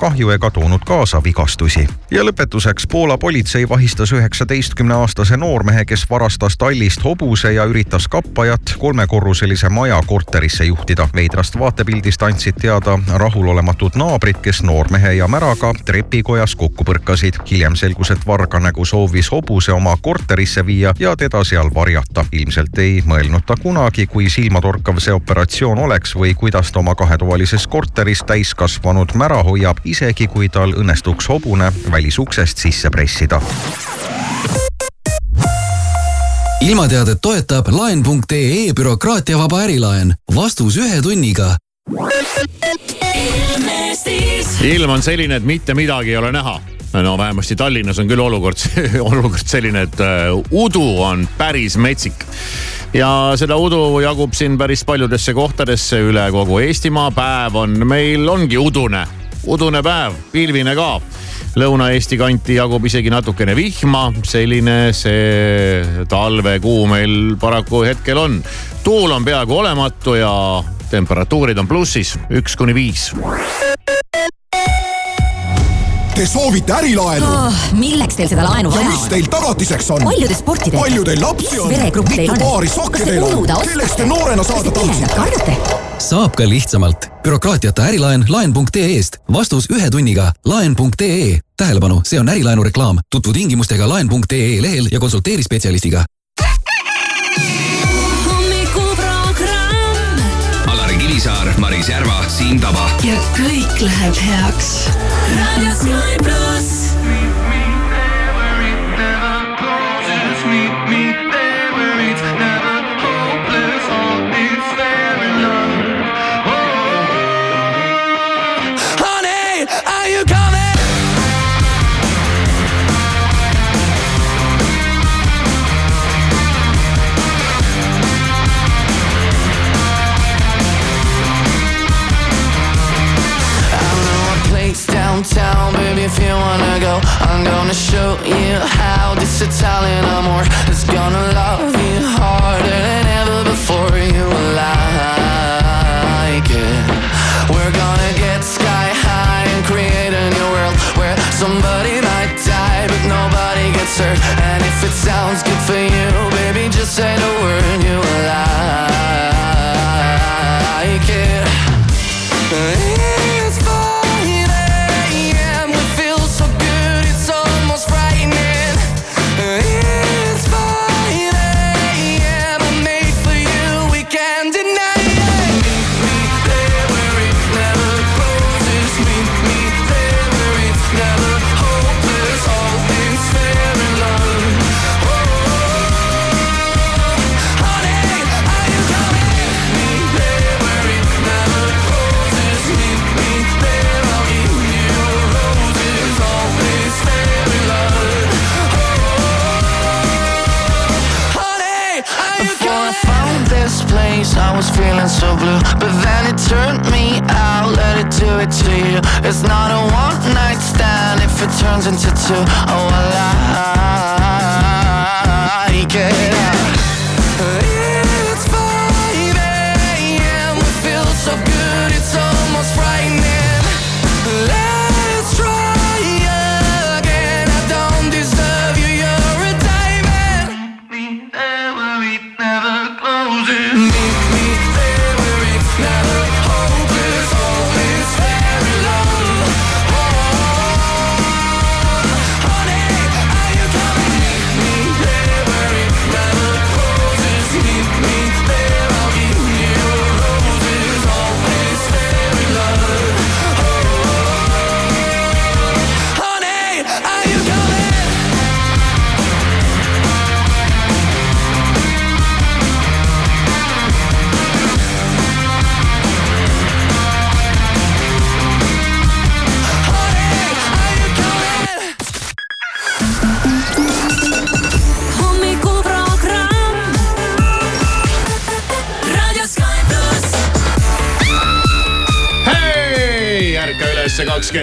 kahju ega toonud kaasa vigastusi. ja lõpetuseks Poola politsei vahistas üheksateistkümne aastase noormehe, kes varastas tallist hobuse ja üritas kappajat kolmekorruselise maja korterisse juhtida. veidrast vaatepildist andsid teada rahulolematud naabrid, kes noormehe ja märaga trepikojas kokku põrkasid. hiljem selgus, et varganägu soovis hobuse oma korterisse viia ja teda seal varjata. ilmselt ei mõelnud ta kunagi, kui silmatorkav see operatsioon oleks või kuidas ta oma kahetuvalises korteris täiskasvanud mära hoiab, isegi kui tal õnnestuks hobune välisuksest sisse pressida ilmateadet toetab laen.ee bürokraatiavaba ärilaen. vastus ühe tunniga. ilm on selline, et mitte midagi ei ole näha no vähemasti Tallinnas on küll olukord, olukord selline, et uh, udu on päris metsik. ja seda udu jagub siin päris paljudesse kohtadesse üle kogu Eestimaa. päev on meil, ongi udune, udune päev, pilvine ka. Lõuna-Eesti kanti jagub isegi natukene vihma, selline see talvekuu meil paraku hetkel on. tuul on peaaegu olematu ja temperatuurid on plussis üks kuni viis Te soovite ärilaenu oh,? milleks teil seda laenu vaja on? ja mis teil tagatiseks on? palju te sporti teete? palju teil lapsi on? mitu paari sokke teil on? kelleks te noorena saada tahtsite? Saab ka lihtsamalt. bürokraatiata ärilaen laen.ee-st. vastus ühe tunniga. laen.ee. tähelepanu, see on ärilaenu reklaam. tutvu tingimustega laen.ee lehel ja konsulteeri spetsialistiga Kivisaar, Maris Järva, Siim Taba. ja kõik läheb heaks. raadio Sky pluss.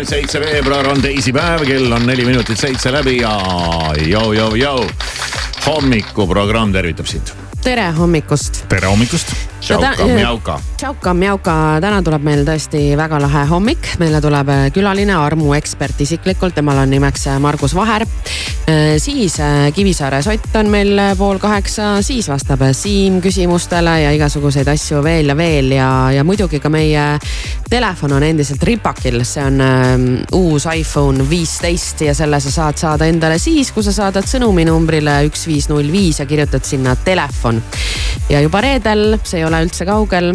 Seitse veebruar on teisipäev, kell on neli minutit seitse läbi ja jõu-jõu-jõu. hommikuprogramm tervitab sind. tere hommikust. tere hommikust. tšauka-mjauka. tšauka-mjauka, täna tuleb meil tõesti väga lahe hommik, meile tuleb äh, külaline armuekspert isiklikult, temal on nimeks äh, Margus Vaher. Siis äh, Kivisaare sott on meil äh, pool kaheksa, siis vastab äh, Siim küsimustele ja igasuguseid asju veel ja veel ja, ja muidugi ka meie telefon on endiselt ripakil, see on äh, uus iPhone viisteist ja selle sa saad saada endale siis, kui sa saadad sõnumi numbrile üks viis null viis ja kirjutad sinna telefon. ja juba reedel, see ei ole üldse kaugel.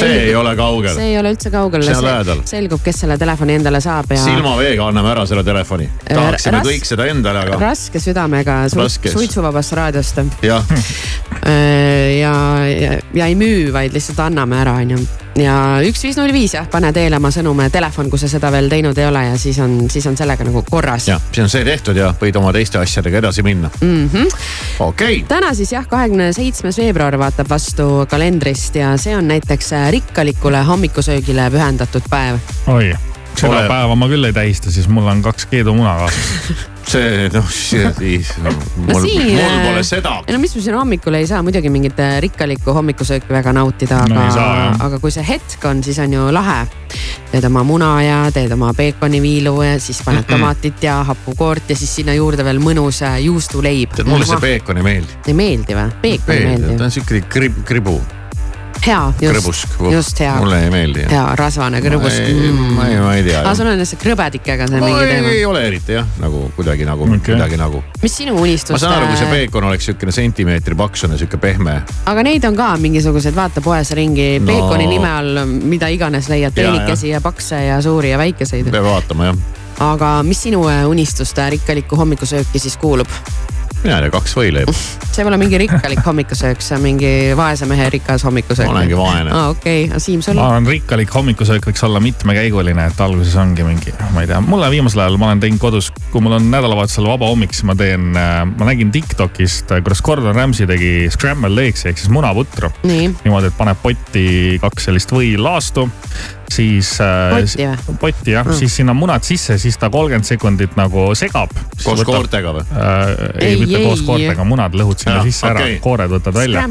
See ei ole kaugel see. ei ole üldse kaugel. See on lähedal. selgub, kes selle telefoni endale saab ja silmaveega anname ära selle telefoni. tahaksime ras- kõik seda endale, aga raske südamega su, Raske. suitsuvabast raadiost. jah, ja, ja, ja ei müü, vaid lihtsalt anname ära, onju. Ja üks viis null viis jah, pane teele oma sõnum telefon, kui sa seda veel teinud ei ole ja siis on, siis on sellega nagu korras. jah, siis on see tehtud ja võid oma teiste asjadega edasi minna mm. Mhm. okei, täna siis jah, kahekümne seitsmes veebruar vaatab vastu kalendrist ja see on näiteks rikkalikule hommikusöögile pühendatud päev. oi, seda Ole. päeva ma küll ei tähista, siis mul on kaks keedumuna kaasas. see noh, mul, siin, mul äh, pole seda. no mis me siin hommikul ei saa muidugi mingit äh, rikkalikku hommikusööki väga nautida, No aga ei saa, aga kui see hetk on, siis on ju lahe. teed oma muna ja teed oma peekoniviilu ja siis paned tomatit ja hapukoort ja siis sinna juurde veel mõnus äh, juustuleib. tead, mulle see peekon ei meeldi. ei meeldi või? peekon ei ta meeldi. on siuke krib, kribu, hea, just, krõbusk. just hea, mulle ei meeldi. hea rasvane kõrbusk. ma ei, ma ei tea. aga sul on see krõbedikega see mingi ei, ei teema. ole eriti jah, nagu kuidagi nagu okay., kuidagi nagu. mis sinu unistus? ma saan aru, kui see peekon oleks siukene sentimeetri paksune, siuke pehme. aga neid on ka mingisugused, vaata poes ringi No. peekoni nime all, mida iganes leiad, Ja, peenikesi ja pakse ja suuri ja väikeseid. peab vaatama jah. aga mis sinu äh, unistuste rikkalikku hommikusööki siis kuulub? Mina ei tea, kaks võileiba. see pole mingi rikkalik hommikusöök, see on mingi vaese mehe rikas hommikusöök. ma olengi vaene. aa, okei okay., Siim, sul ma? arvan, rikkalik hommikusöök võiks olla mitmekäiguline, et alguses ongi mingi, ma ei tea, mulle viimasel ajal ma olen teinud kodus, kui mul on nädalavahetusel vaba hommik, siis ma teen, ma nägin Tiktokist, kuidas Gordon Ramsay tegi scrambled eggs'i ehk siis munaputru. nii, niimoodi, et paneb potti kaks sellist võilaastu, siis. Potti või? potti jah Mm. mm., siis sinna munad sisse, siis ta kolmkümmend sekundit nagu segab. koos koortega või? äh,. ei, mitte ei. koos koortega, munad lõhud sinna Jah, sisse ära okei., koored võtad välja.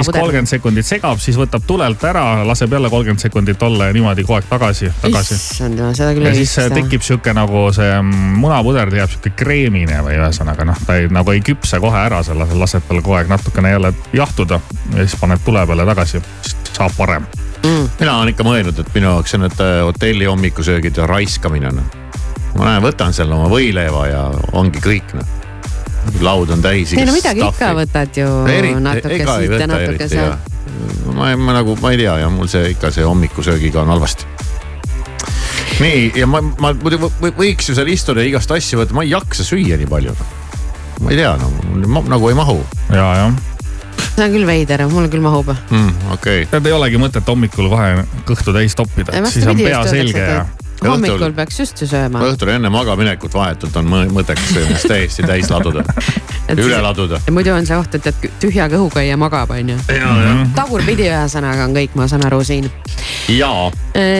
Siis kolmkümmend sekundit segab, siis võtab tulelt ära, laseb jälle kolmkümmend sekundit olla ja niimoodi kogu aeg tagasi, tagasi. issand jumal, seda küll ja ei siis äh, vista. tekib sihuke nagu see munapuder jääb sihuke kreemine või ühesõnaga noh, ta ei nagu ei küpse kohe ära, sa lased, lased tal kogu aeg natukene jälle jahtuda ja siis paned tule peale tagasi, siis saab parem. Mina olen ikka mõelnud, et minu jaoks on need äh, hotelli hommikusöögid ja raiskamine noh. ma näen, võtan selle oma võileiva ja ongi kõik noh. laud on täis. ei no midagi ikka võtad ju natuke ega ei siit ja natuke eriti sealt ma, ma nagu, ma ei tea ja mul see ikka see hommikusöögiga on halvasti. nii ja ma, ma muidu võ- võiks ju seal istuda ja igast asju võtta, ma ei jaksa süüa nii palju. ma ei tea, no nagu ei mahu ja, jah. See on küll veider, mulle küll mahub. mm,. okei okay., tead, ei olegi mõtet hommikul kohe kõhtu täis toppida, siis on pea selge ja. hommikul Õhtul- peaks just ju sööma. õhtul enne magaminekut vahetult on mõ- mõttekas ennast täiesti täis laduda, üle laduda. ja muidu on see oht, et, et tühja kõhuga ja magab, onju. tagurpidi ühesõnaga on kõik, ma saan aru siin. ja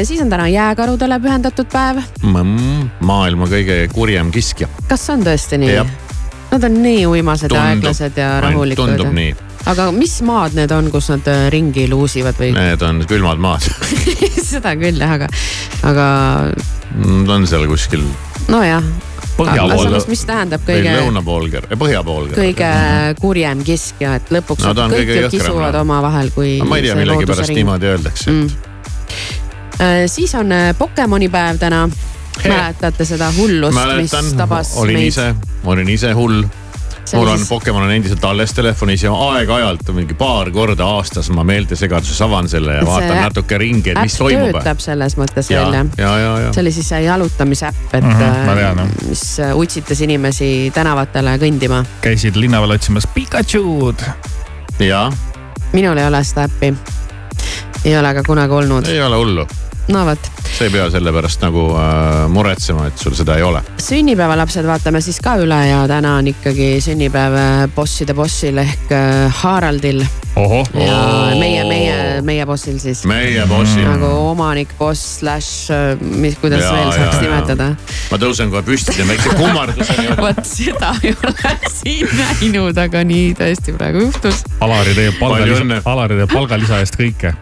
siis on täna jääkarudele pühendatud päev. mm, maailma kõige kurjem kiskja. kas on tõesti nii? Nad on nii uimased ja Tundub. aeglased ja rahulikud. tundub nii, aga mis maad need on, kus nad äh, ringi luusivad või? need on külmad maad seda küll jah, aga, aga Nad on seal kuskil nojah. Põhja aga pool- samas, mis tähendab kõige, lõunapoolker, põhjapoolker. kõige kurjem kiskja, et lõpuks No kõik ju kisuvad omavahel, kui. ma ei tea, millegipärast niimoodi öeldakse mm.. siis on äh, Pokemoni päev täna. mäletate seda hullust, mis tabas, olin meid? ise, ma olin ise hull. Mul on siis- Pokemon on endiselt alles telefonis ja aeg-ajalt mingi paar korda aastas ma meeltesegaduses avan selle ja vaatan See natuke ringi, et mis äpp toimub. töötab selles mõttes ja veel, jah, ja, ja, ja see oli siis see jalutamisäpp, et Mhm, äh, ma tean, jah. mis äh, utsitas inimesi tänavatele kõndima. käisid linna peal otsimas Pikachu'd. ja minul ei ole seda äppi. ei ole ka kunagi olnud. ei ole hullu, no vot, sa ei pea selle pärast nagu äh, muretsema, et sul seda ei ole. sünnipäevalapsed vaatame siis ka üle ja täna on ikkagi sünnipäev äh, bosside bossil ehk äh, Haraldil ja meie, meie bossil siis. meie bossil nagu omanik, boss, slash, mis, kuidas Jaa, veel saaks jaa. nimetada. ma tõusen kohe püsti, teen väikse kummarduse. vot seda ei ole siin näinud, aga nii tõesti praegu juhtus. Alari teeb palgalisa Alari teeb palgalisa eest kõike.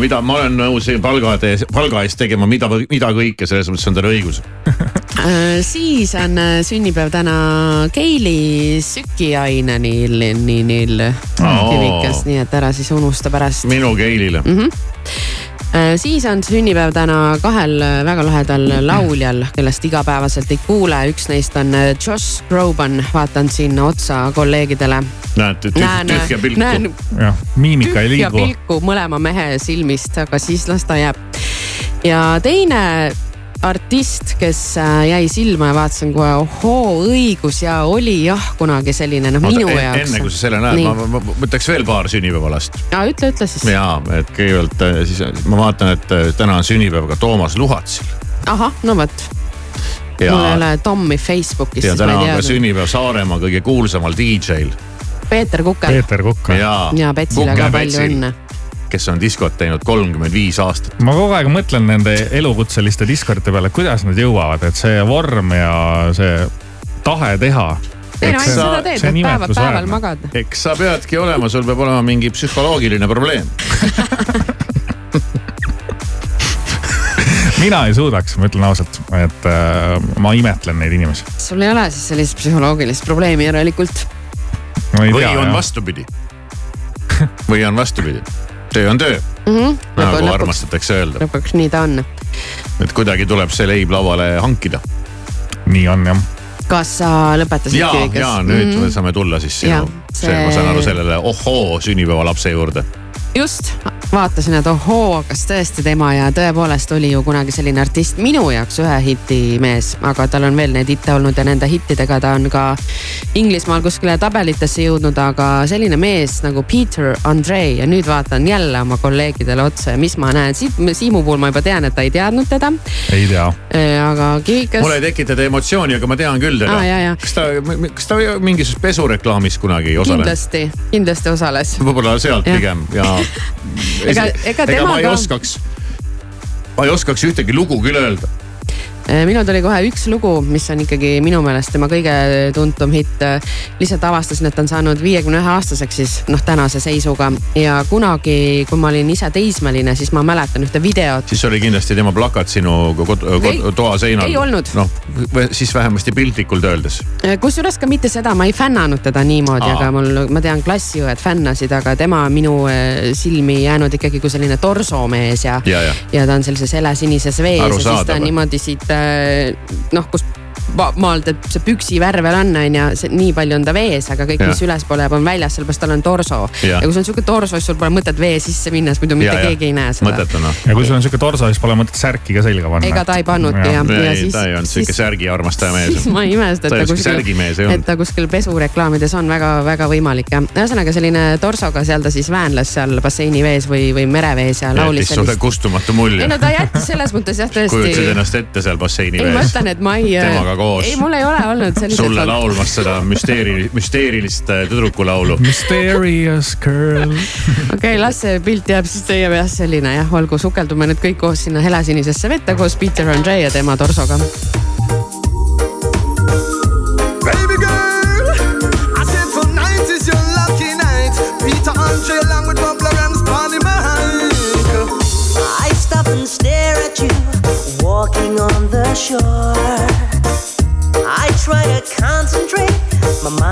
mida ma olen nõus palga, palga eest tegema, mida, mida kõike, selles mõttes on tal õigus. Äh, siis on äh, sünnipäev täna Keili Sükiainenil, nii neil kivikas, nii et ära siis unusta pärast. minu Keilile mm. -hmm. siis on sünnipäev täna kahel äh, väga lahedal lauljal, kellest igapäevaselt ei kuule, üks neist on äh, Josh Groban, vaatan siin otsa kolleegidele. näed, tühja pilku. näen jah, miimika ei tühja liigu. pilku mõlema mehe silmist, aga siis las ta jääb. ja teine artist, kes äh, jäi silma ja vaatasin kohe, ohoo, õigus ja oli jah kunagi selline noh, minu jaoks. enne kui sa selle näed, ma, ma, ma võtaks veel paar sünnipäevalast. ja ütle, ütle siis. ja, et kõigepealt äh, siis ma vaatan, et äh, täna on sünnipäev ka Toomas Luhatsil. ahah, no vot, ja mul ei, ole Tommi Facebookis, ja siis ma täna on ka sünnipäev Saaremaa kõige kuulsamal DJ-l Peeter Kuker Peeter Kukk. ja, ja Petsile ka palju õnne. Kes on diskot teinud kolmkümmend viis aastat. ma kogu aeg mõtlen nende elukutseliste diskorite peale, kuidas nad jõuavad, et see vorm ja see tahe teha. ei no ainult sa- seda teed, et päeval, päeval magad. eks sa peadki olema, sul peab olema mingi psühholoogiline probleem. mina ei suudaks, ma ütlen ausalt, et äh, ma imetlen neid inimesi. sul ei ole siis sellist psühholoogilist probleemi järelikult. ei või tea on jah, vastupidi. või on vastupidi. Töö on töö, Mhm. nagu lõpuks, armastatakse öelda, lõpuks nii ta on. et kuidagi tuleb see leib lauale hankida. nii on jah. kas sa lõpetasid ja, Kivikas? ja nüüd mm. saame tulla siis sinu Jaa,, see... ma saan aru sellele ohoo sünnipäevalapse juurde. just, vaatasin, et ohoo, kas tõesti tema ja tõepoolest oli ju kunagi selline artist, minu jaoks ühe hiti mees, aga tal on veel neid hitte olnud ja nende hittidega ta on ka Inglismaal kuskile tabelitesse jõudnud, aga selline mees nagu Peter Andre ja nüüd vaatan jälle oma kolleegidele otsa ja mis ma näen, Siimu puhul ma juba tean, et ta ei teadnud teda, ei tea. aga Kivikas mul ei tekita emotsiooni, aga ma tean küll teda jaa. kas ta, kas ta mingisuguses pesureklaamis kunagi osales? kindlasti, kindlasti osales. võib-olla sealt pigem ja. Ega- ega ega ma ei ka- oskaks, ma ei oskaks ühtegi lugu küll öelda. Eh, minul tuli kohe üks lugu, mis on ikkagi minu meelest tema kõige tuntum hitt. lihtsalt avastasin, et ta on saanud viiekümne ühe aastaseks siis noh, tänase seisuga ja kunagi, kui ma olin ise teismeline, siis ma mäletan ühte videot. siis oli kindlasti tema plakat sinu kod- kod- toa seinal. ei olnud. noh, siis vähemasti piltlikult öeldes. Eh, kusjuures ka mitte seda, ma ei fännanud teda niimoodi, aga mul, ma tean, klassiõed fännasid, aga tema on minu eh, silmi jäänud ikkagi kui selline torsomees ja, ja, ja ja ta on sellises helesinises vees ja siis ta niimoodi siit noh, kus ma- maalt, et see püksivärvel on, on ju, see nii palju on ta vees, aga kõik, Jah. mis ülespoole jääb, on väljas, sellepärast tal on torso. Jah. ja kui sul on sihuke torso, siis sul pole mõtet vee sisse minna, sest muidu mitte Ja, ja. keegi ei näe seda. mõttetu noh. ja kui sul on sihuke torso, siis pole mõtet särki ka selga panna. ega ta ei pannudki ja, ja, ja ei, siis. ta ei olnud sihuke särgi armastaja mees siis. ma ei imesta, ta et ei ta ei kuskil, et ta kuskil pesureklaamides on väga-väga võimalik ja ühesõnaga selline torsoga seal ta siis väänles seal basseini vees või, või merevees ja laulis jättis sulle sellist. kustumatu mulje ei no. ta jättis selles mõttes jah tõesti kujutasid ennast ette seal basseini ei, ma vees ütlen, et ma ei. Temaga koos. ei, mul ei ole olnud sellist. sulle laulmas seda müsteeri-, müsteerilist äh, tüdrukulaulu. Mysterious girl. okei okay,, las see pilt jääb siis teie peas selline jah, olgu, sukeldume nüüd kõik koos sinna helesinisesse vette koos Peter Andre ja tema torsoga.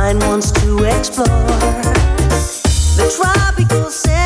Mind wants to explore. The tropical scent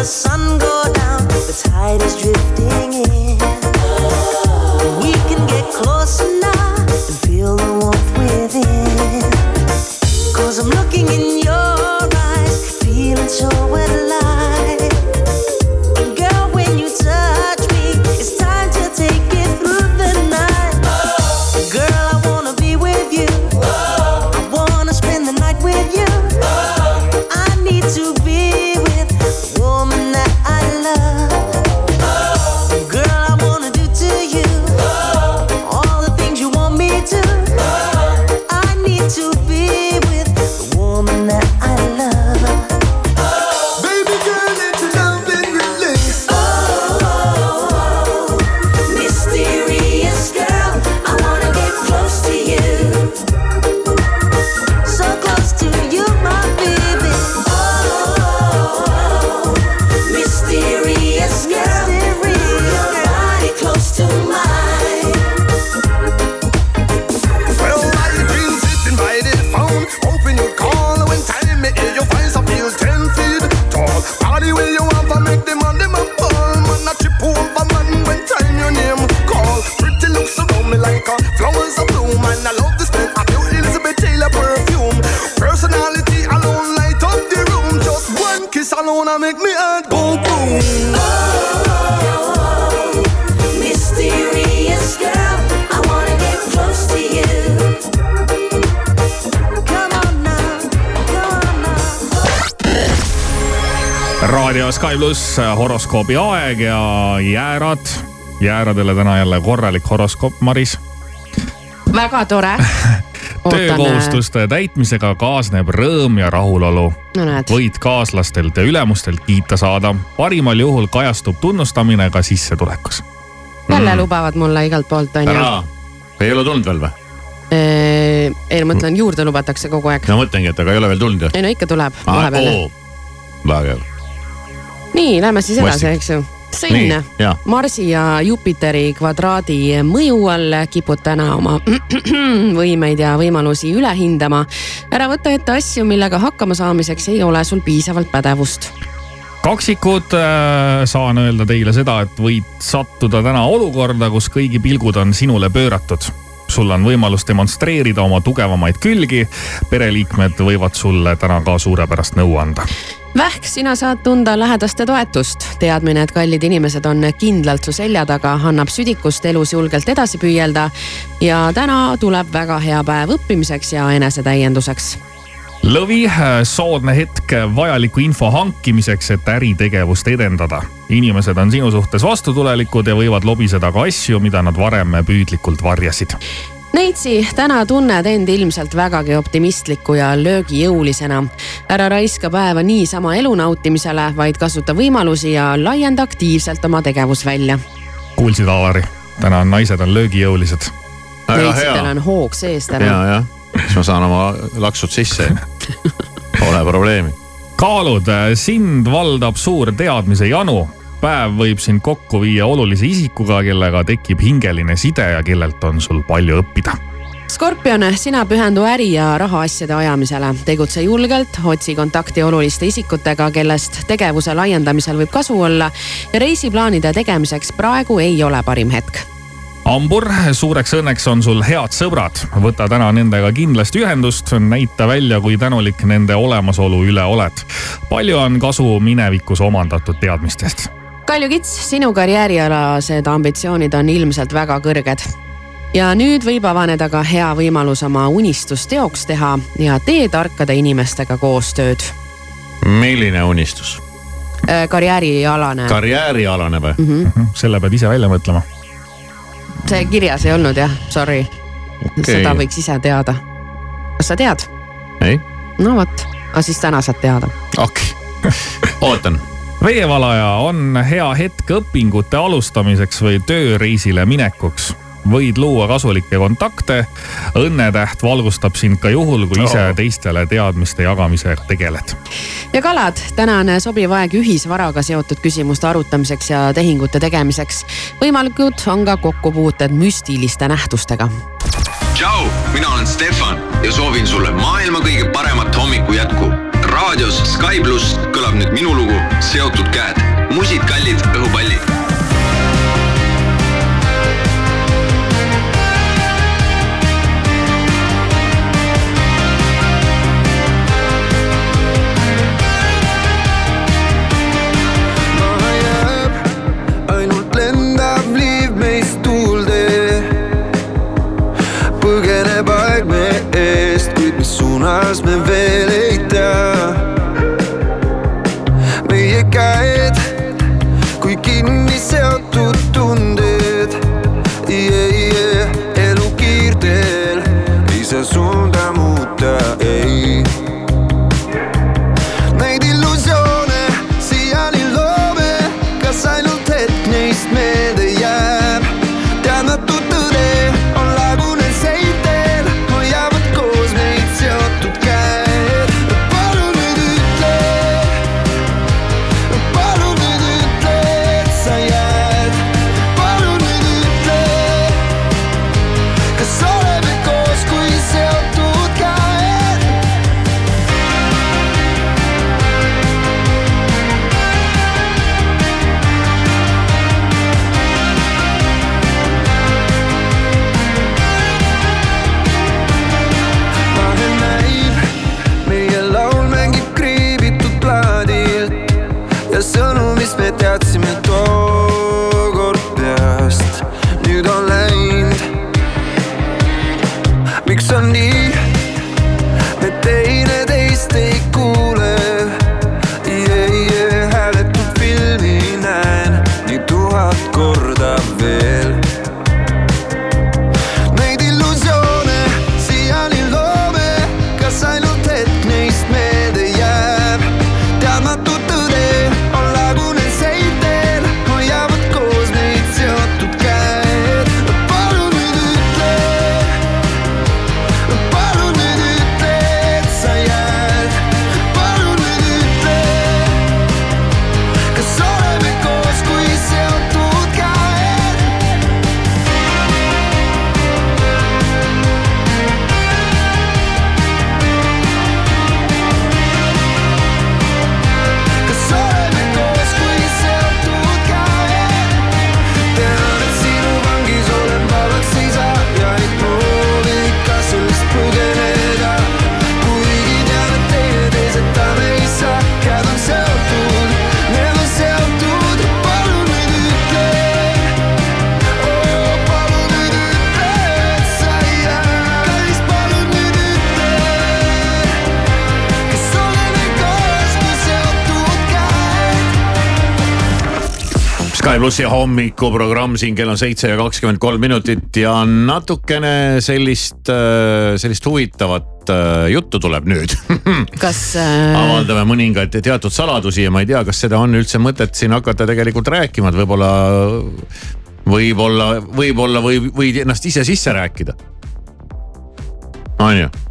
the sun go down, the tide is drifting Sky pluss horoskoobi aeg ja jäärad. jääradele täna jälle korralik horoskoop, Maris. väga tore. töökohustuste täitmisega kaasneb rõõm ja rahulolu. no võid kaaslastelt ja ülemustelt kiita saada. parimal juhul kajastub tunnustamine ka sissetulekus. jälle lubavad mulle igalt poolt onju. ära, ei ole tulnud veel või? ei, ma mõtlen juurde lubatakse kogu aeg. no mõtlengi, et aga ei ole veel tulnud ju. ei no ikka tuleb vahepeal. vägev. nii, lähme siis edasi, eks ju. sõnn. Marsi ja Jupiteri kvadraadi mõju all kipud täna oma võimeid ja võimalusi üle hindama. ära võta ette asju, millega hakkama saamiseks ei ole sul piisavalt pädevust. kaksikud äh, saan öelda teile seda, et võid sattuda täna olukorda, kus kõigi pilgud on sinule pööratud sul on võimalus demonstreerida oma tugevamaid külgi. pereliikmed võivad sulle täna ka suurepärast nõu anda. Vähk, sina saad tunda lähedaste toetust. teadmine, et kallid inimesed on kindlalt su selja taga, annab südikust elus julgelt edasi püüelda. ja täna tuleb väga hea päev õppimiseks ja enesetäienduseks. lõvi, soodne hetk vajaliku info hankimiseks, et äritegevust edendada. Inimesed on sinu suhtes vastutulelikud ja võivad lobiseda ka asju, mida nad varem püüdlikult varjasid. Neitsi, täna tunned end ilmselt vägagi optimistliku ja löögijõulisena. ära raiska päeva niisama elu nautimisele, vaid kasuta võimalusi ja laienda aktiivselt oma tegevusvälja. kuulsid, Alari? täna on naised on löögijõulised. väga Neitsitel on hoog sees täna. ja, jah, siis ma saan oma laksud sisse. Pole probleemi. kaalud, sind valdab suur teadmise janu. Päev võib sind kokku viia olulise isikuga, kellega tekib hingeline side ja kellelt on sul palju õppida. Skorpion, sina pühendu äri ja rahaasjade ajamisele, tegutse julgelt, otsi kontakti oluliste isikutega, kellest tegevuse laiendamisel võib kasu olla ja reisiplaanide tegemiseks praegu ei ole parim hetk hambur, suureks õnneks on sul head sõbrad, võta täna nendega kindlasti ühendust, näita välja, kui tänulik nende olemasolu üle oled. palju on kasu minevikus omandatud teadmistest Kalju Kits, sinu karjäärialased ambitsioonid on ilmselt väga kõrged. ja nüüd võib avaneda ka hea võimalus oma unistust teoks teha ja tee tarkade inimestega koostööd. milline unistus? karjäärialane, karjäärialane või? Mhm. selle pead ise välja mõtlema. see kirjas ei olnud jah, sorry okay.. seda võiks ise teada. kas sa tead? ei, no vot, aga siis täna saad teada. okei, ootan. Veevalaja on hea hetk õpingute alustamiseks või tööreisile minekuks võid luua kasulikke kontakte. õnnetäht valgustab sind ka juhul, kui ise Oh. teistele teadmiste jagamisega tegeled. ja kalad, täna on sobiv aeg ühisvaraga seotud küsimuste arutamiseks ja tehingute tegemiseks. võimalikud on ka kokkupuuted müstiliste nähtustega. tšau, mina olen Stefan ja soovin sulle maailma kõige paremat hommiku jätku. Raadios Sky pluss kõlab nüüd minu lugu seotud käed, musid kallid õhupallid. põgeneb aeg me eest, kuid mis suunas me veel Sky plussi hommikuprogramm siin kell on seitse ja kakskümmend kolm minutit ja natukene sellist, sellist huvitavat äh, juttu tuleb nüüd kas äh, avaldame mõningaid teatud saladusi ja ma ei tea, kas seda on üldse mõtet siin hakata tegelikult rääkima, et võib-olla, võib-olla, võib-olla või võid ennast ise sisse rääkida. on ju, äh,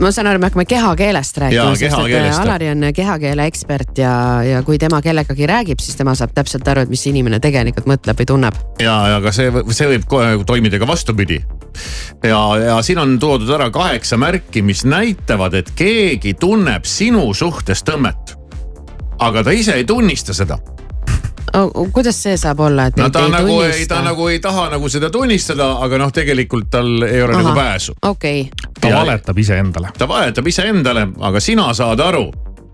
ma saan aru, me hakkame kehakeelest rääkima sest et äh, Alari on kehakeele ekspert ja, ja kui tema kellegagi räägib, siis tema saab täpselt aru, et mis inimene tegelikult mõtleb või tunneb. ja, ja ka see, see võib toimida ka vastupidi. ja, ja siin on toodud ära kaheksa märki, mis näitavad, et keegi tunneb sinu suhtes tõmmet. aga ta ise ei tunnista seda. Kuidas see saab olla, et no ta ei nagu ei, tunnista ta? nagu ei taha nagu seda tunnistada, aga noh, tegelikult tal ei ole nagu pääsu. okei, ta valetab iseendale. ta valetab iseendale, aga sina saad aru,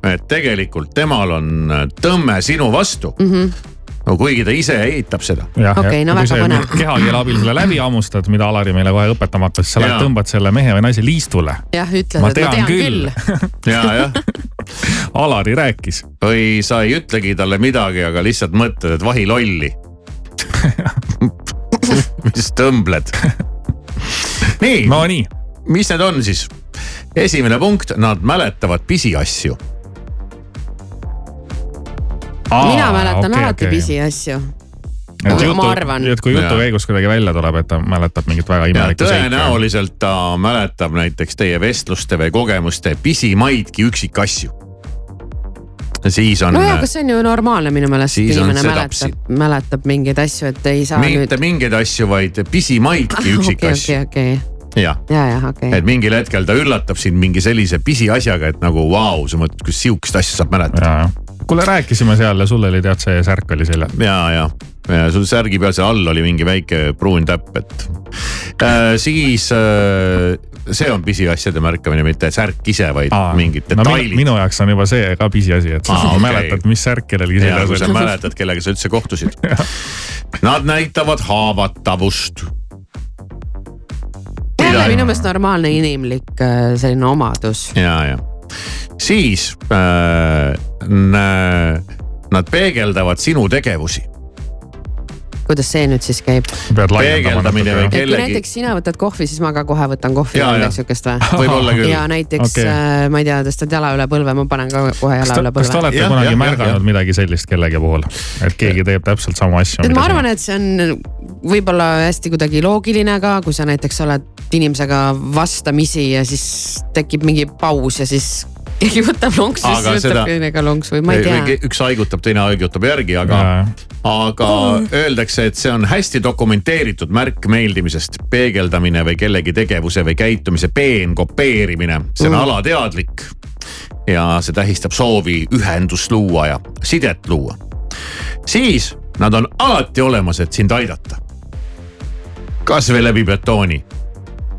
et tegelikult temal on tõmme sinu vastu mm. -hmm. No kuigi ta ise eitab seda. Okei, no väga põnev. kehakeele abil selle läbi hammustad, mida Alari meile kohe õpetama hakkas, sa lähed tõmbad selle mehe või naise liistule. jah, ütled, Ma et ma tean küll. küll. ja, jah. Alari rääkis. või sa ei ütlegi talle midagi, aga lihtsalt mõtled, et vahi lolli. mis tõmbled? nii. Nonii. mis need on siis? esimene punkt, nad mäletavad pisiasju. Mina mäletan alati pisiasju. ma arvan. et kui jutu käigus kuidagi välja tuleb, et ta mäletab mingit väga imelikku seika. tõenäoliselt ta mäletab näiteks teie vestluste või kogemuste pisimaidki üksikasju. siis on. no ja, kas see on ju normaalne minu meelest, on inimene mäletab, mäletab mingeid asju, et ei saa nüüd. mitte mingeid asju, vaid pisimaidki üksikasju okei, okei, jah, ja, ja okei et. mingil hetkel ta üllatab sind mingi sellise pisiasjaga, et nagu vau, sa mõtled, kus sihukest asja saab mäletada. kuule, rääkisime seal ja sul oli tead see särk oli seljas. ja, ja, ja sul särgi peal seal all oli mingi väike pruun täpp, et äh, siis äh, see on pisiasjade märkamine, mitte särk ise, vaid Aa, mingid no, detailid minu, minu jaoks on juba see ka pisiasi, et sa Aa, okay. mäletad, mis särk kellelgi ja seljas kui sa oli. mäletad, kellega sa üldse kohtusid. Nad näitavad haavatavust. jälle minu meelest normaalne inimlik äh, selline omadus. ja, ja siis äh, nad peegeldavad sinu tegevusi. kuidas see nüüd siis käib? peegeldamine või kellegi, näiteks sina võtad kohvi, siis ma ka kohe võtan kohvi või jaa. midagi siukest või? Võib-olla küll. ja näiteks okay. ma ei tea, tõstad jala üle põlve, ma panen ka kohe jala üle kas te põlve. olete Jah, kunagi jah, märganud jah. midagi sellist kellegi puhul, et keegi teeb täpselt sama asja? et ma arvan, et see on võib-olla hästi kuidagi loogiline ka, kui sa näiteks oled inimesega vastamisi ja siis tekib mingi paus ja siis keegi võtab lonksu, Aga siis seda- võtab teine ka lonksu või ma ei tea. üks haigutab, teine haigutab järgi, aga, aga öeldakse, et see on hästi dokumenteeritud märk meeldimisest. peegeldamine või kellegi tegevuse või käitumise peenkopeerimine, see on Mm. alateadlik. ja see tähistab soovi ühendust luua ja sidet luua. siis nad on alati olemas, et sind aidata. kasvõi läbi betooni.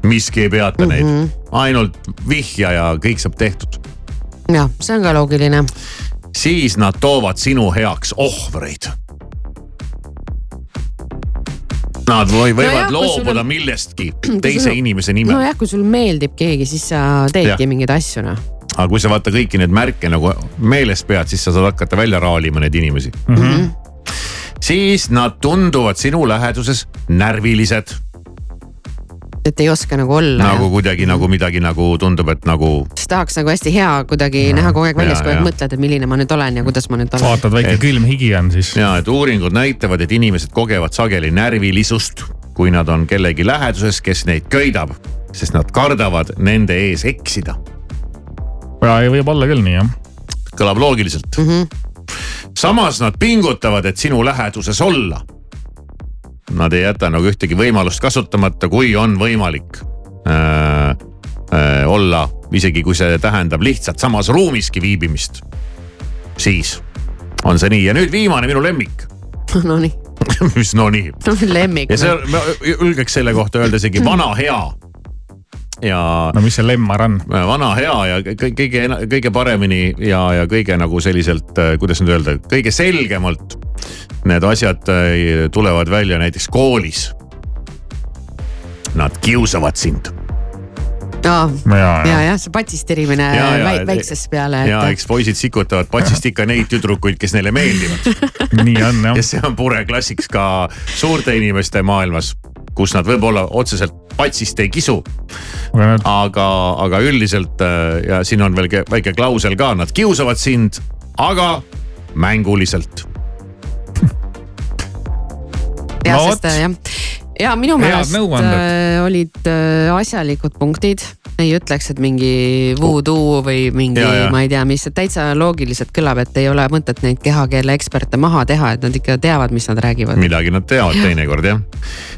miski ei peata neid, Mhm. ainult vihja ja kõik saab tehtud jah, see on ka loogiline. siis nad toovad sinu heaks ohvreid. Nad või, võivad no kui loobuda on- millestki teise sul- inimese nimel no.. nojah, kui sul meeldib keegi, siis sa teedki Jah. mingeid asju noh. aga kui sa vaata kõiki neid märke nagu meeles pead, siis sa saad hakata välja raalima neid inimesi mm. -hmm. siis nad tunduvad sinu läheduses närvilised, et ei oska nagu olla. nagu kuidagi nagu midagi nagu tundub, et nagu siis tahaks nagu hästi hea kuidagi näha kogu aeg väljas, Ja, kogu aeg ja. mõtled, et milline ma nüüd olen ja kuidas ma nüüd olen. vaatad, väike Et- külm higi on siis. ja et uuringud näitavad, et inimesed kogevad sageli närvilisust, kui nad on kellegi läheduses, kes neid köidab, sest nad kardavad nende ees eksida. ja ei võib olla küll nii jah. kõlab loogiliselt mm. -hmm. samas nad pingutavad, et sinu läheduses olla. Nad ei jäta nagu ühtegi võimalust kasutamata, kui on võimalik äh, äh, olla, isegi kui see tähendab lihtsalt samas ruumiski viibimist. siis on see nii ja nüüd viimane minu lemmik, Nonii, mis no nii lemmik. ja see ma julgeks selle kohta öelda isegi vana hea. Ja no mis see lemmar on? vana hea ja kõ- kõige, kõige paremini ja, ja kõige nagu selliselt, kuidas nüüd öelda, kõige selgemalt need asjad äh, tulevad välja näiteks koolis. Nad kiusavad sind. aa, ja, ja, ja, see patistirimine Ja, ja, väi- et- väiksest peale, ja et eks poisid sikutavad patsist ikka neid tüdrukuid, kes neile meeldivad. nii on jah ja. see on pure klassiks ka suurte inimeste maailmas, kus nad võib-olla otseselt patsist ei kisu, aga aga, üldiselt äh, ja siin on veel ke- väike klausel ka, nad kiusavad sind, aga mänguliselt. ja no sest äh, jah, ja minu meelest äh, olid äh, asjalikud punktid. ei ütleks, et mingi voodoo või mingi Ja, ja. ma ei tea, mis, et täitsa loogiliselt kõlab, et ei ole mõtet neid kehakeele eksperte maha teha, et nad ikka teavad, mis nad räägivad. midagi nad teavad teinekord jah.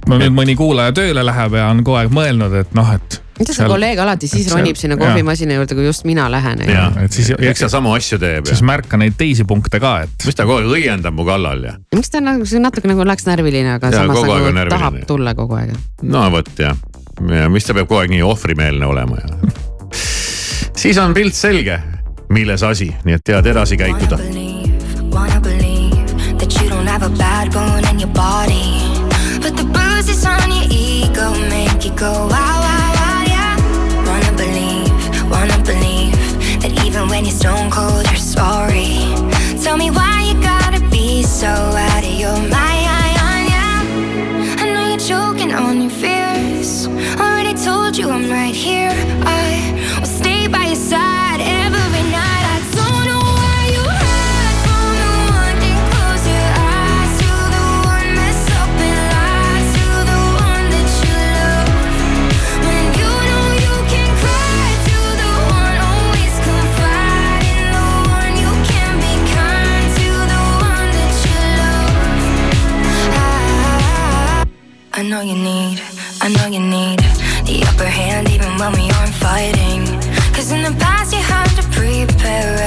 no nüüd mõni kuulaja tööle läheb ja on kogu aeg mõelnud, et noh, et. Mida see kolleeg alati siis seal- ronib sinna kohvimasina juurde, kui just mina lähen. ja et siis- eks ta samu asju teeb siis ja märka neid teisi punkte ka, et mis ta kogu aeg õiendab mu kallal ja miks ta nagu see natuke nagu läks närviline, aga Jaa, samas nagu närviline. tahab tulla kogu aeg. no vot jah, ja mis ta peab kogu aeg nii ohvrimeelne olema ja. siis on pilt selge, milles asi, nii et tead edasi käituda. Wanna believe that you don't have a bad bone in your body. But the bruises on your ego make you go wow, stone cold, you're sorry. Tell me why you gotta be so out know you need, I know you need the upper hand even when we aren't fighting. Cause in the past you had to prepare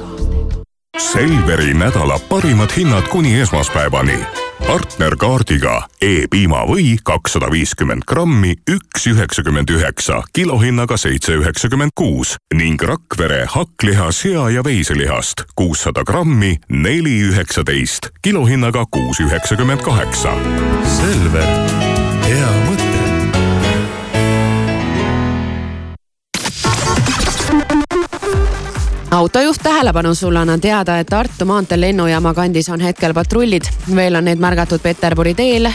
Selveri nädala parimad hinnad kuni esmaspäevani. partnerkaardiga E-piimavõi kakssada viiskümmend grammi, üks üheksakümmend üheksa, kilohinnaga seitse üheksakümmend kuus ning Rakvere hakkliha, sea ja veiselihast kuussada grammi, neli üheksateist, kilohinnaga kuus üheksakümmend kaheksa. Selver, autojuht tähelepanu, sulle annan teada, et Tartu maanteel lennujaama kandis on hetkel patrullid. veel on neid märgatud Peterburi teel,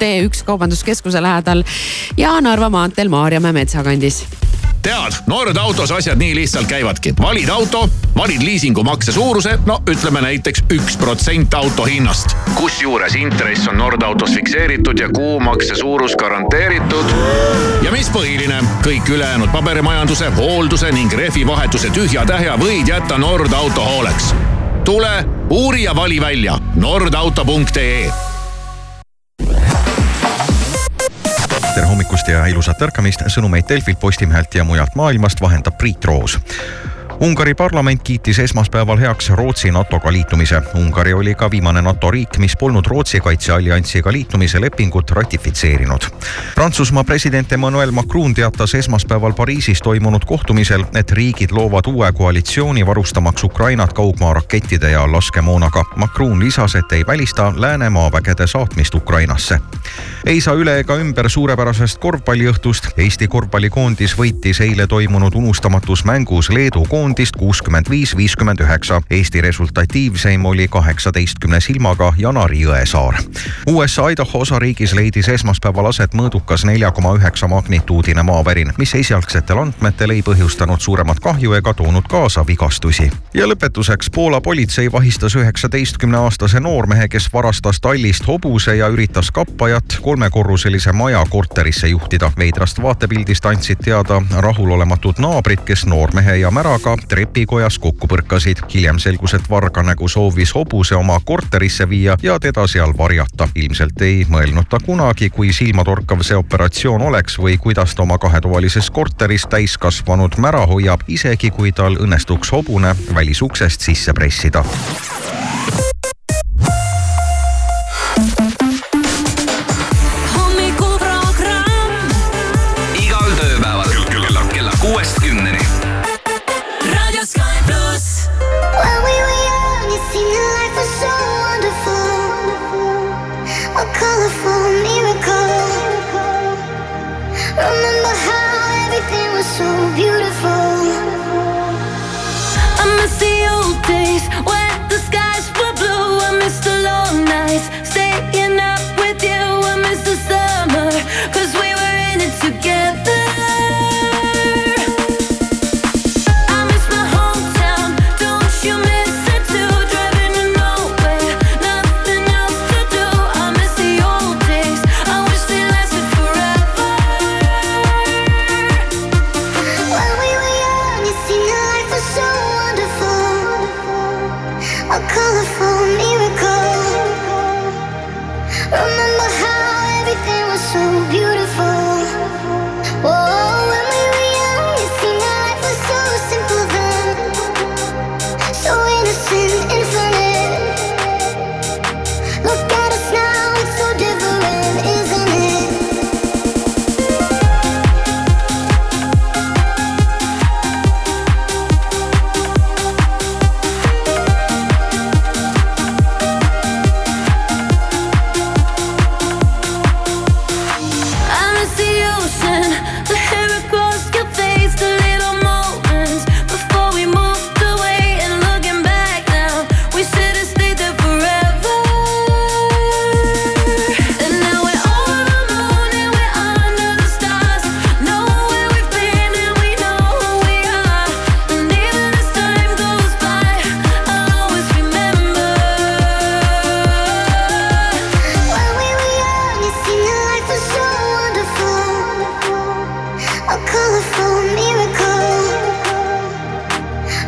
T1 kaubanduskeskuse lähedal ja Narva maanteel Maarjamäe metsa kandis tead, Nord autos asjad nii lihtsalt käivadki. valid auto, valid liisingumakse suuruse, no ütleme näiteks üks protsent auto hinnast. kusjuures intress on Nord autos fikseeritud ja kuumakse suurus garanteeritud. ja mis põhiline, kõik ülejäänud paberimajanduse, hoolduse ning rehvivahetuse tühja-tähja võid jätta Nord auto hooleks. tule, uuri ja vali välja nordauto.ee hommikust ja ilusat ärkamist, sõnumeid Delfilt, Postimehelt ja mujalt maailmast vahendab Priit Roos Ungari parlament kiitis esmaspäeval heaks Rootsi NATO-ga liitumise. Ungari oli ka viimane NATO riik, mis polnud Rootsi kaitsealliansiga liitumise lepingut ratifitseerinud. Prantsusmaa president Emmanuel Macron teatas esmaspäeval Pariisis toimunud kohtumisel, et riigid loovad uue koalitsiooni varustamaks Ukrainat kaugmaa rakettide ja laskemoonaga. Macron lisas, et ei välista Lääne maavägede saatmist Ukrainasse. ei saa üle ega ümber suurepärasest korvpalliõhtust. Eesti korvpallikoondis võitis eile toimunud unustamatus mängus Leedu koondist koondist kuuskümmend viis, viiskümmend üheksa. Eesti resultatiivseim oli kaheksateistkümne silmaga Janari Jõesaar. USA Idaho osariigis leidis esmaspäeval aset mõõdukas nelja koma üheksa magnituudine maavärin, mis esialgsetel andmetel ei põhjustanud suuremat kahju ega toonud kaasa vigastusi. ja lõpetuseks Poola politsei vahistas üheksateistkümne aastase noormehe, kes varastas tallist hobuse ja üritas kappajat kolmekorruselise maja korterisse juhtida. veidrast vaatepildist andsid teada rahulolematud naabrid, kes noormehe ja märaga aga trepikojas kokku põrkasid. hiljem selgus, et varganägu soovis hobuse oma korterisse viia ja teda seal varjata. ilmselt ei mõelnud ta kunagi, kui silmatorkav see operatsioon oleks või kuidas ta oma kahetovalises korteris täiskasvanud mära hoiab, isegi kui tal õnnestuks hobune välisuksest sisse pressida. Together.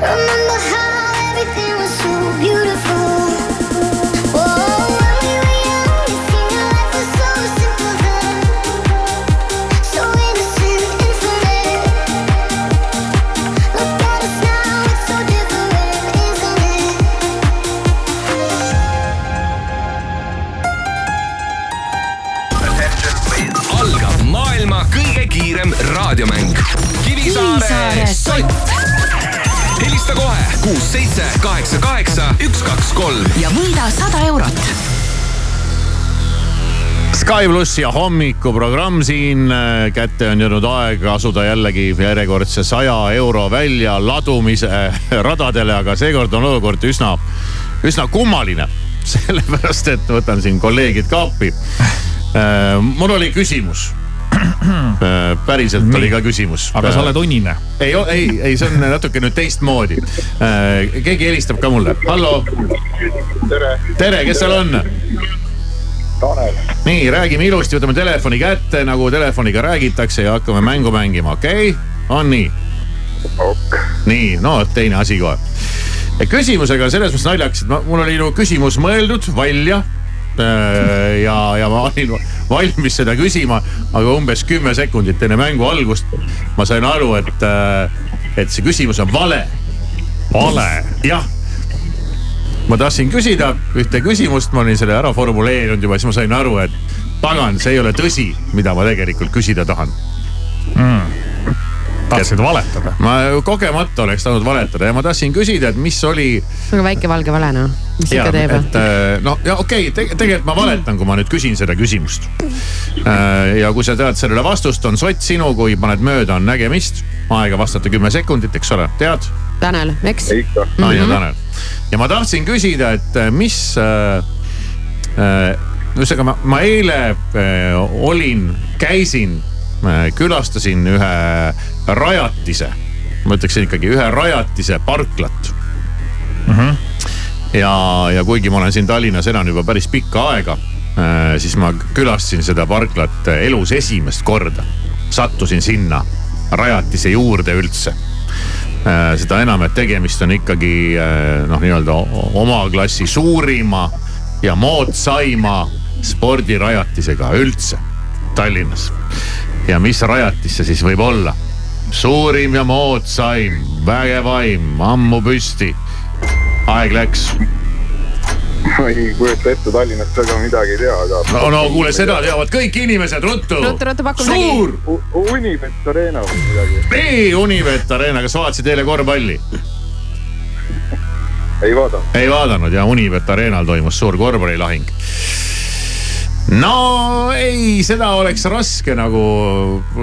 I'm Sky pluss ja hommikuprogramm siin. kätte on jõudnud aeg asuda jällegi järjekordse saja euro välja ladumise radadele, aga seekord on olukord üsna, üsna kummaline. sellepärast, et võtan siin kolleegid ka appi. mul oli küsimus. päriselt oli ka küsimus. aga sa oled unine. ei, ei, ei, see on natuke nüüd teistmoodi. keegi helistab ka mulle, hallo. tere. tere, kes seal on? Tanel. nii, räägime ilusti, võtame telefoni kätte, nagu telefoniga räägitakse ja hakkame mängu mängima, okei okay?? on nii ok.? nii, no teine asi kohe. küsimusega selles mõttes naljakas, et ma, mul oli nagu küsimus mõeldud välja. ja, ja ma olin valmis seda küsima, aga umbes kümme sekundit enne mängu algust ma sain aru, et, et see küsimus on vale. vale? jah ma tahtsin küsida ühte küsimust, ma olin selle ära formuleerinud juba, siis ma sain aru, et pagan, see ei ole tõsi, mida ma tegelikult küsida tahan mm.. Tahtsid valetada? ma kogemata oleks tahtnud valetada ja ma tahtsin küsida, et mis oli. väga väike valge vale noh, mis ikka teeb. et äh, no ja okei okay,, tegelikult ma valetan, kui ma nüüd küsin seda küsimust. ja kui sa tead sellele vastust, on sott sinu, kui paned mööda, on nägemist. aega vastata kümme sekundit, eks ole, tead? Tanel, eks? no ja Tanel. ja ma tahtsin küsida, et äh, mis äh,. ühesõnaga ma, ma eile äh, olin, käisin äh,, külastasin ühe rajatise, ma ütleksin ikkagi ühe rajatise parklat mm. -hmm. ja, ja kuigi ma olen siin Tallinnas elan juba päris pikka aega, siis ma külastasin seda parklat elus esimest korda. sattusin sinna rajatise juurde üldse. seda enam, et tegemist on ikkagi äh, noh, nii-öelda oma klassi suurima ja moodsaima spordirajatisega üldse Tallinnas. Ja mis rajatis see siis võib olla? suurim ja moodsaim, vägevaim, ammu püsti. aeg läks. ma ei kujuta ette Tallinnast väga midagi ei tea, aga. no, no kuule, seda teavad kõik inimesed, ruttu. ruttu, ruttu, paku Suur! Unibet Arena või midagi. nii, Univet Arena, kas vaatasid eile korvpalli? ei vaadanud. ei vaadanud ja Univet Arenal toimus suur korvpallilahing. No ei, seda oleks raske nagu,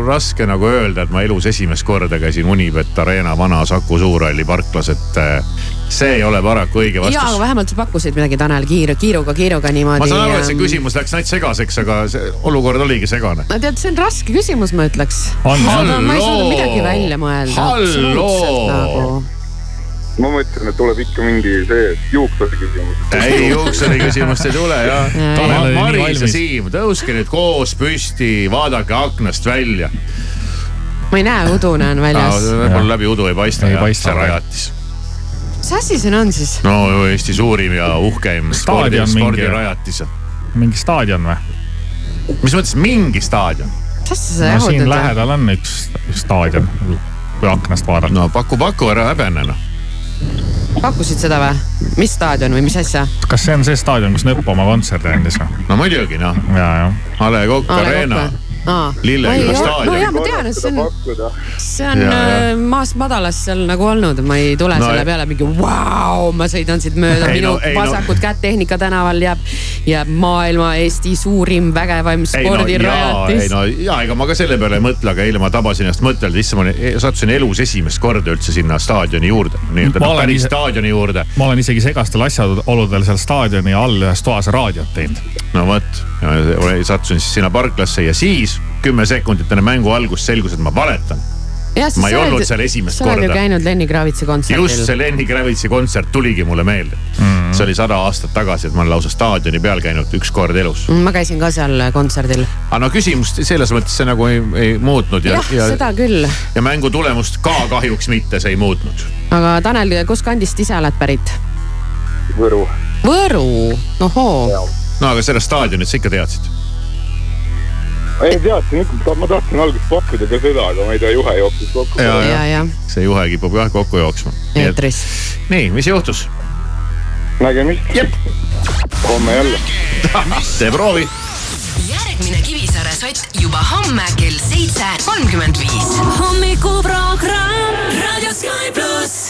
raske nagu öelda, et ma elus esimest korda käisin Unibet Arena vana Saku Suurhalli parklas, et äh, see ei ole paraku õige ja, aga vastus. vähemalt sa pakkusid midagi, Tanel, kiiru, kiiruga, kiiruga niimoodi. ma saan aru, et see küsimus läks nats segaseks, aga see olukord oligi segane. no tead, see on raske küsimus, ma ütleks. Ma ei suuda midagi välja mõelda. Halloo! Ma mõtlesin, et tuleb ikka mingi see juuksuri küsimus. ei, juuksuri küsimust ei tule jah Tanel oli nii Maris ja valmis. Siim, tõuske nüüd koos püsti, vaadake aknast välja. ma ei näe, udu näen väljas. võib-olla läbi udu ei paista Ei paista, see rajatis. mis asi see on siis? no Eesti suurim ja uhkeim spordi, spordirajatis. mingi staadion või? mis mõttes mingi staadion? mis asja sa no siin jahutad? lähedal on üks, üks staadion, kui aknast vaadata. no paku, paku ära häbene noh. Pakkusid seda või? mis staadion või mis asja? kas see on see staadion, kus Nõpp oma kontserdi andis või? no muidugi noh. A Le Coq Arena. Lilleküla staadion. no ma tean, et see on, see on Ja, ja. äh, maast madalast seal nagu olnud, ma ei tule No no, selle peale mingi vau, ma sõidan siit mööda, minu no- ei, no- vasakut kätt Tehnika tänaval jääb, jääb maailma Eesti suurim vägevaim ei no jaa, ei spordirajatis. no jaa, ega ma ka selle peale ei mõtle, aga eile ma tabasin ennast mõttelda, issand, ma sattusin elus esimest korda üldse sinna staadioni juurde, nii-öelda olen päris ise- staadioni juurde. ma olen isegi segastel asjaoludel seal staadioni all ühes toas raadiot teinud. no vot, sattusin siis sinna parklasse ja siis kümme sekundit enne mängu algust selgus, et ma valetan. ma ei olnud seal esimest sa oled ju korda. käinud Lenny Kravitsi kontserdil. just see Lenny Kravitsi kontsert tuligi mulle meelde mm.. see oli sada aastat tagasi, et ma olen lausa staadioni peal käinud üks kord elus. ma käisin ka seal kontserdil. aga no küsimust selles mõttes see nagu ei, ei muutnud ja, jah, seda küll. ja mängu tulemust ka kahjuks mitte, see ei muutnud. aga Tanel, kust kandist ise oled pärit? Võru. Võru, ohoo. no aga sellest staadionit sa ikka teadsid? Ei teadsin ma tahtsin alguses pakkuda ka seda, aga ma ei tea, juhe jooksis kokku. ja, ja, ja ja see juhe kipub jah kokku jooksma. eetris. nii, mis juhtus? nägemist. homme jälle. tee proovi. järgmine Kivisaare sott juba homme kell seitse kolmkümmend viis. hommikuprogramm Raadio Sky pluss.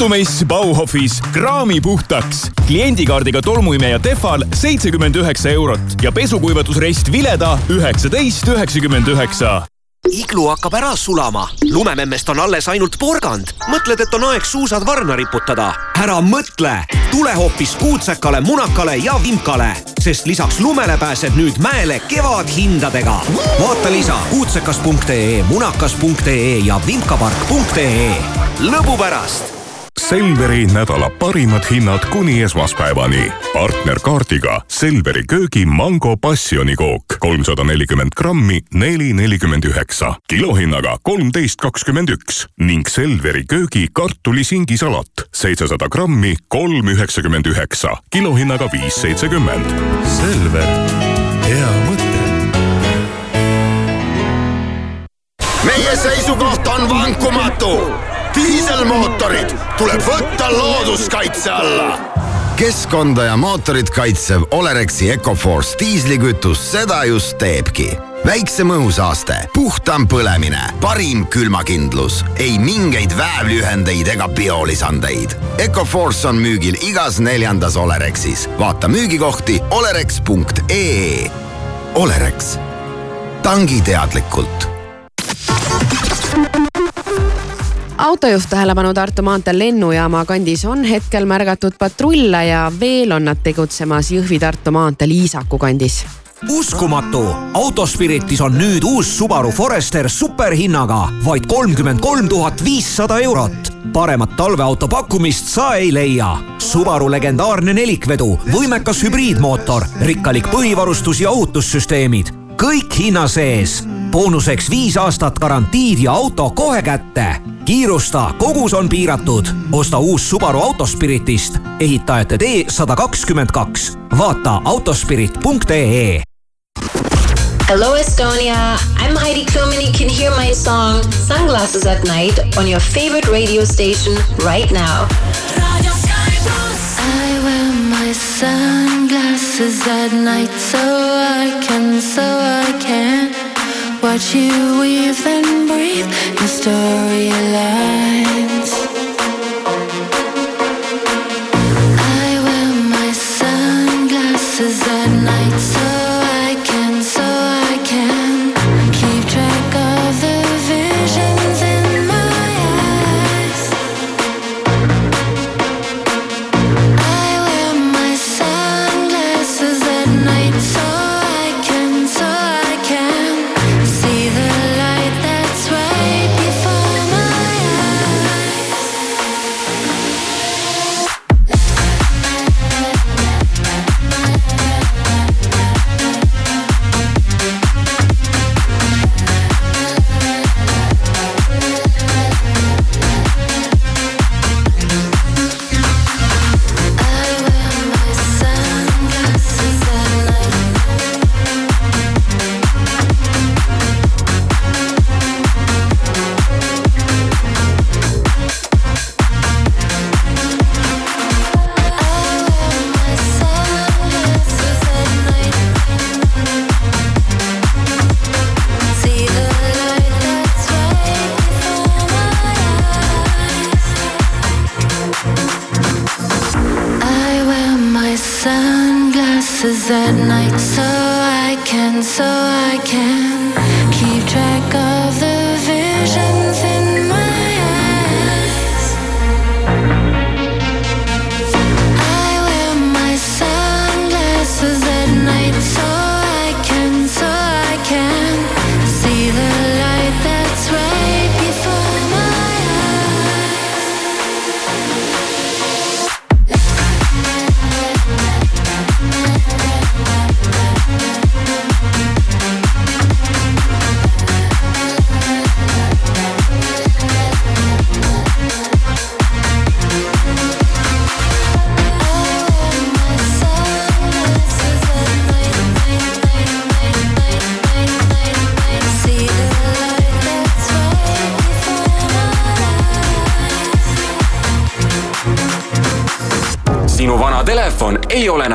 Ostumess Bauhofis kraami puhtaks. kliendikaardiga tolmuimeja Tehval seitsekümmend üheksa eurot ja pesukuivatusrest Vileda üheksateist üheksakümmend üheksa iglu hakkab ära sulama, lumememmest on alles ainult porgand. mõtled, et on aeg suusad varna riputada? ära mõtle, tule hoopis kuutsekale, munakale ja vimkale, sest lisaks lumele pääsed nüüd mäele kevadhindadega. vaata lisa kuutsekas.ee, munakas.ee ja vimkapark.ee. lõbu pärast Selveri nädala parimad hinnad kuni esmaspäevani. partnerkaardiga Selveri köögi mango passionikook kolmsada nelikümmend grammi, neli nelikümmend üheksa, kilohinnaga kolmteist kakskümmend üks ning Selveri köögi kartulisingisalat seitsesada grammi, kolm üheksakümmend üheksa, kilohinnaga viis seitsekümmend. Selver, hea mõte. meie seisukoht on vankumatu. Diiselmootorid tuleb võtta looduskaitse alla. keskkonda ja mootorit kaitsev Olerexi Ecoforce diislikütus seda just teebki väiksem õhusaaste, puhtam põlemine, parim külmakindlus, ei mingeid väävlühendeid ega biolisandeid. Ecoforce on müügil igas neljandas Olerexis. vaata müügikohti olerex.ee. Olerex, tangi teadlikult autojuht tähelepanu Tartu maanteel lennujaama kandis on hetkel märgatud patrulle ja veel on nad tegutsemas Jõhvi-Tartu maanteel Iisaku kandis uskumatu, Autospiritis on nüüd uus Subaru Forester superhinnaga vaid kolmkümmend kolm tuhat viissada eurot. paremat talveauto pakkumist sa ei leia. Subaru legendaarne nelikvedu, võimekas hübriidmootor, rikkalik põhivarustus ja ohutussüsteemid, kõik hinna sees. boonuseks viis aastat garantiid ja auto kohe kätte. kiirusta, kogus on piiratud. osta uus Subaru Autospiritist, ehitajate tee sada kakskümmend kaks. vaata autospirit.ee Hello, Estonia. I'm Heidi Klum, and you can hear my song Sunglasses at Night on your favorite radio station right now. I wear my sunglasses at night so I can, so I can watch you weave and breathe your storylines. I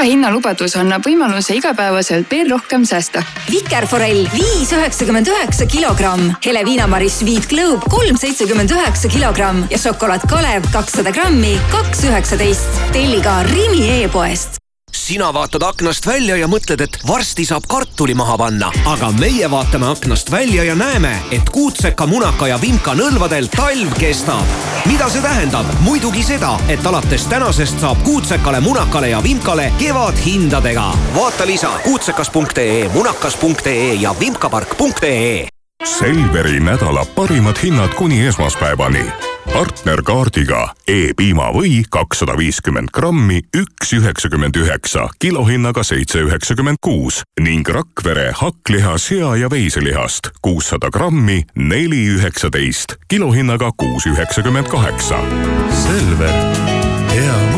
hea hinnalubadus annab võimaluse igapäevaselt veel rohkem säästa. vikerforell viis üheksakümmend üheksa kilogramm, Heleviinamari Sweet Globe kolm seitsekümmend üheksa kilogramm ja šokolaad Kalev kakssada grammi, kaks üheksateist. telli ka Rimi e-poest sina vaatad aknast välja ja mõtled, et varsti saab kartuli maha panna, aga meie vaatame aknast välja ja näeme, et kuutseka, munaka ja vimka nõlvadel talv kestab mida see tähendab? muidugi seda, et alates tänasest saab kuutsekale, munakale ja vimkale kevadhindadega. vaata lisa kuutsekas.ee, munakas.ee ja vimkapark.ee Selveri nädala parimad hinnad kuni esmaspäevani. Partnerkaardiga E-piima või kakssada viiskümmend grammi, üks üheksakümmend üheksa, kilohinnaga seitse üheksakümmend kuus ning Rakvere hakkliha, sea ja veiselihast kuussada grammi, neli üheksateist, kilohinnaga kuus üheksakümmend kaheksa. Selver, hea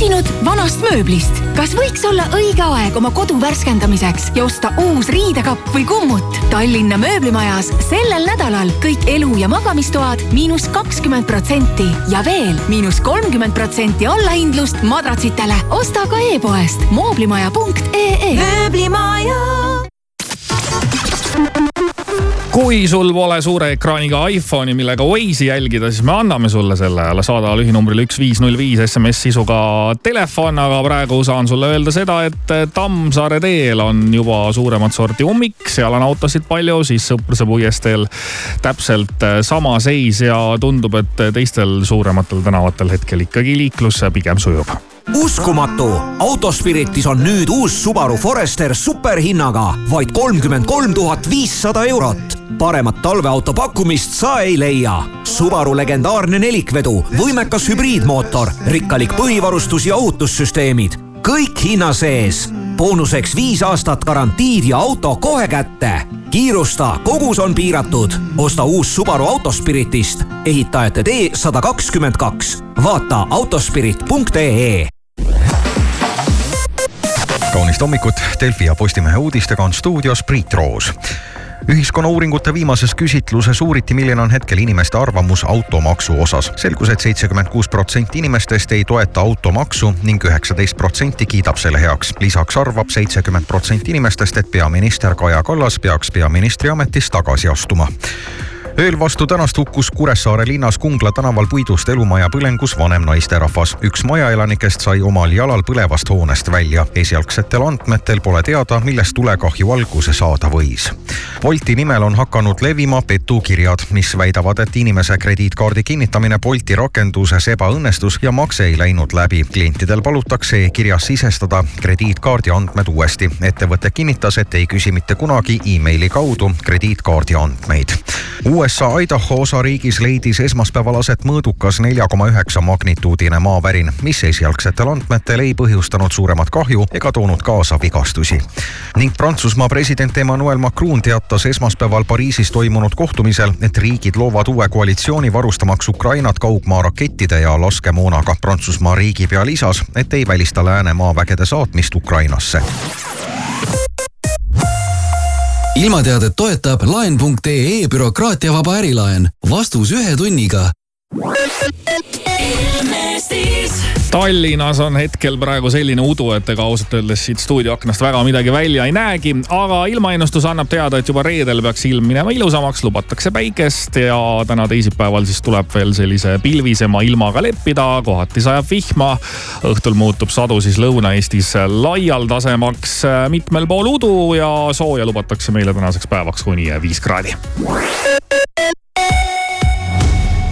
väsinud vanast mööblist? kas võiks olla õige aeg oma kodu värskendamiseks ja osta uus riidekapp või kummut? Tallinna mööblimajas sellel nädalal kõik elu- ja magamistoad miinus kakskümmend protsenti ja veel miinus kolmkümmend protsenti allahindlust madratsitele. osta ka e-poest mooblimaja.ee. mööblimaja kui sul pole suure ekraaniga iPhone'i, millega Waze'i jälgida, siis me anname sulle selle. saada lühinumbrile üks viis null viis SMS sisuga telefon, aga praegu saan sulle öelda seda, et Tammsaare teel on juba suuremat sorti ummik, seal on autosid palju, siis Sõpruse puiesteel täpselt sama seis ja tundub, et teistel suurematel tänavatel hetkel ikkagi liiklus pigem sujub uskumatu, Autospiritis on nüüd uus Subaru Forester superhinnaga vaid kolmkümmend kolm tuhat viissada eurot. paremat talveauto pakkumist sa ei leia. Subaru legendaarne nelikvedu, võimekas hübriidmootor, rikkalik põhivarustus ja ohutussüsteemid, kõik hinna sees. Boonuseks viis aastat garantiid ja auto kohe kätte. kiirusta, kogus on piiratud. osta uus Subaru Autospiritist, ehitajate tee sada kakskümmend kaks. vaata autospirit.ee kaunist hommikut, Delfi ja Postimehe uudistega on stuudios Priit Roos ühiskonnauuringute viimases küsitluses uuriti, milline on hetkel inimeste arvamus automaksu osas. selgus et, et seitsekümmend kuus protsenti inimestest ei toeta automaksu ning üheksateist protsenti kiidab selle heaks. lisaks arvab seitsekümmend protsenti inimestest, et peaminister Kaja Kallas peaks peaministri ametist tagasi astuma ööl vastu tänast hukkus Kuressaare linnas Kungla tänaval puidust elumaja põlengus vanem naisterahvas. üks majaelanikest sai omal jalal põlevast hoonest välja. esialgsetel andmetel pole teada, millest tulekahju alguse saada võis. Bolti nimel on hakanud levima petukirjad, mis väidavad, et inimese krediitkaardi kinnitamine Bolti rakenduses ebaõnnestus ja makse ei läinud läbi. klientidel palutakse e-kirjas sisestada krediitkaardi andmed uuesti. ettevõte kinnitas, et ei küsi mitte kunagi emaili kaudu krediitkaardi andmeid. USA Idaho osariigis leidis esmaspäeval aset mõõdukas nelja koma üheksa magnituudine maavärin, mis esialgsetel andmetel ei põhjustanud suuremat kahju ega toonud kaasa vigastusi. ning Prantsusmaa president Emmanuel Macron teatas esmaspäeval Pariisis toimunud kohtumisel, et riigid loovad uue koalitsiooni varustamaks Ukrainat kaugmaa rakettide ja laskemoonaga. Prantsusmaa riigipea lisas, et ei välista lääne maavägede saatmist Ukrainasse ilmateadet toetab laen.ee bürokraatiavaba ärilaen. vastus ühe tunniga. Tallinnas on hetkel praegu selline udu, et ega ausalt öeldes siit stuudioaknast väga midagi välja ei näegi, aga ilmaennustus annab teada, et juba reedel peaks ilm minema ilusamaks, lubatakse päikest ja täna teisipäeval siis tuleb veel sellise pilvisema ilmaga leppida, kohati sajab vihma. õhtul muutub sadu siis Lõuna-Eestis laialdasemaks, mitmel pool udu ja sooja lubatakse meile tänaseks päevaks kuni viis kraadi.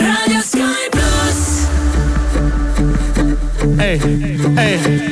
Raadio Sky pluss. ei, ei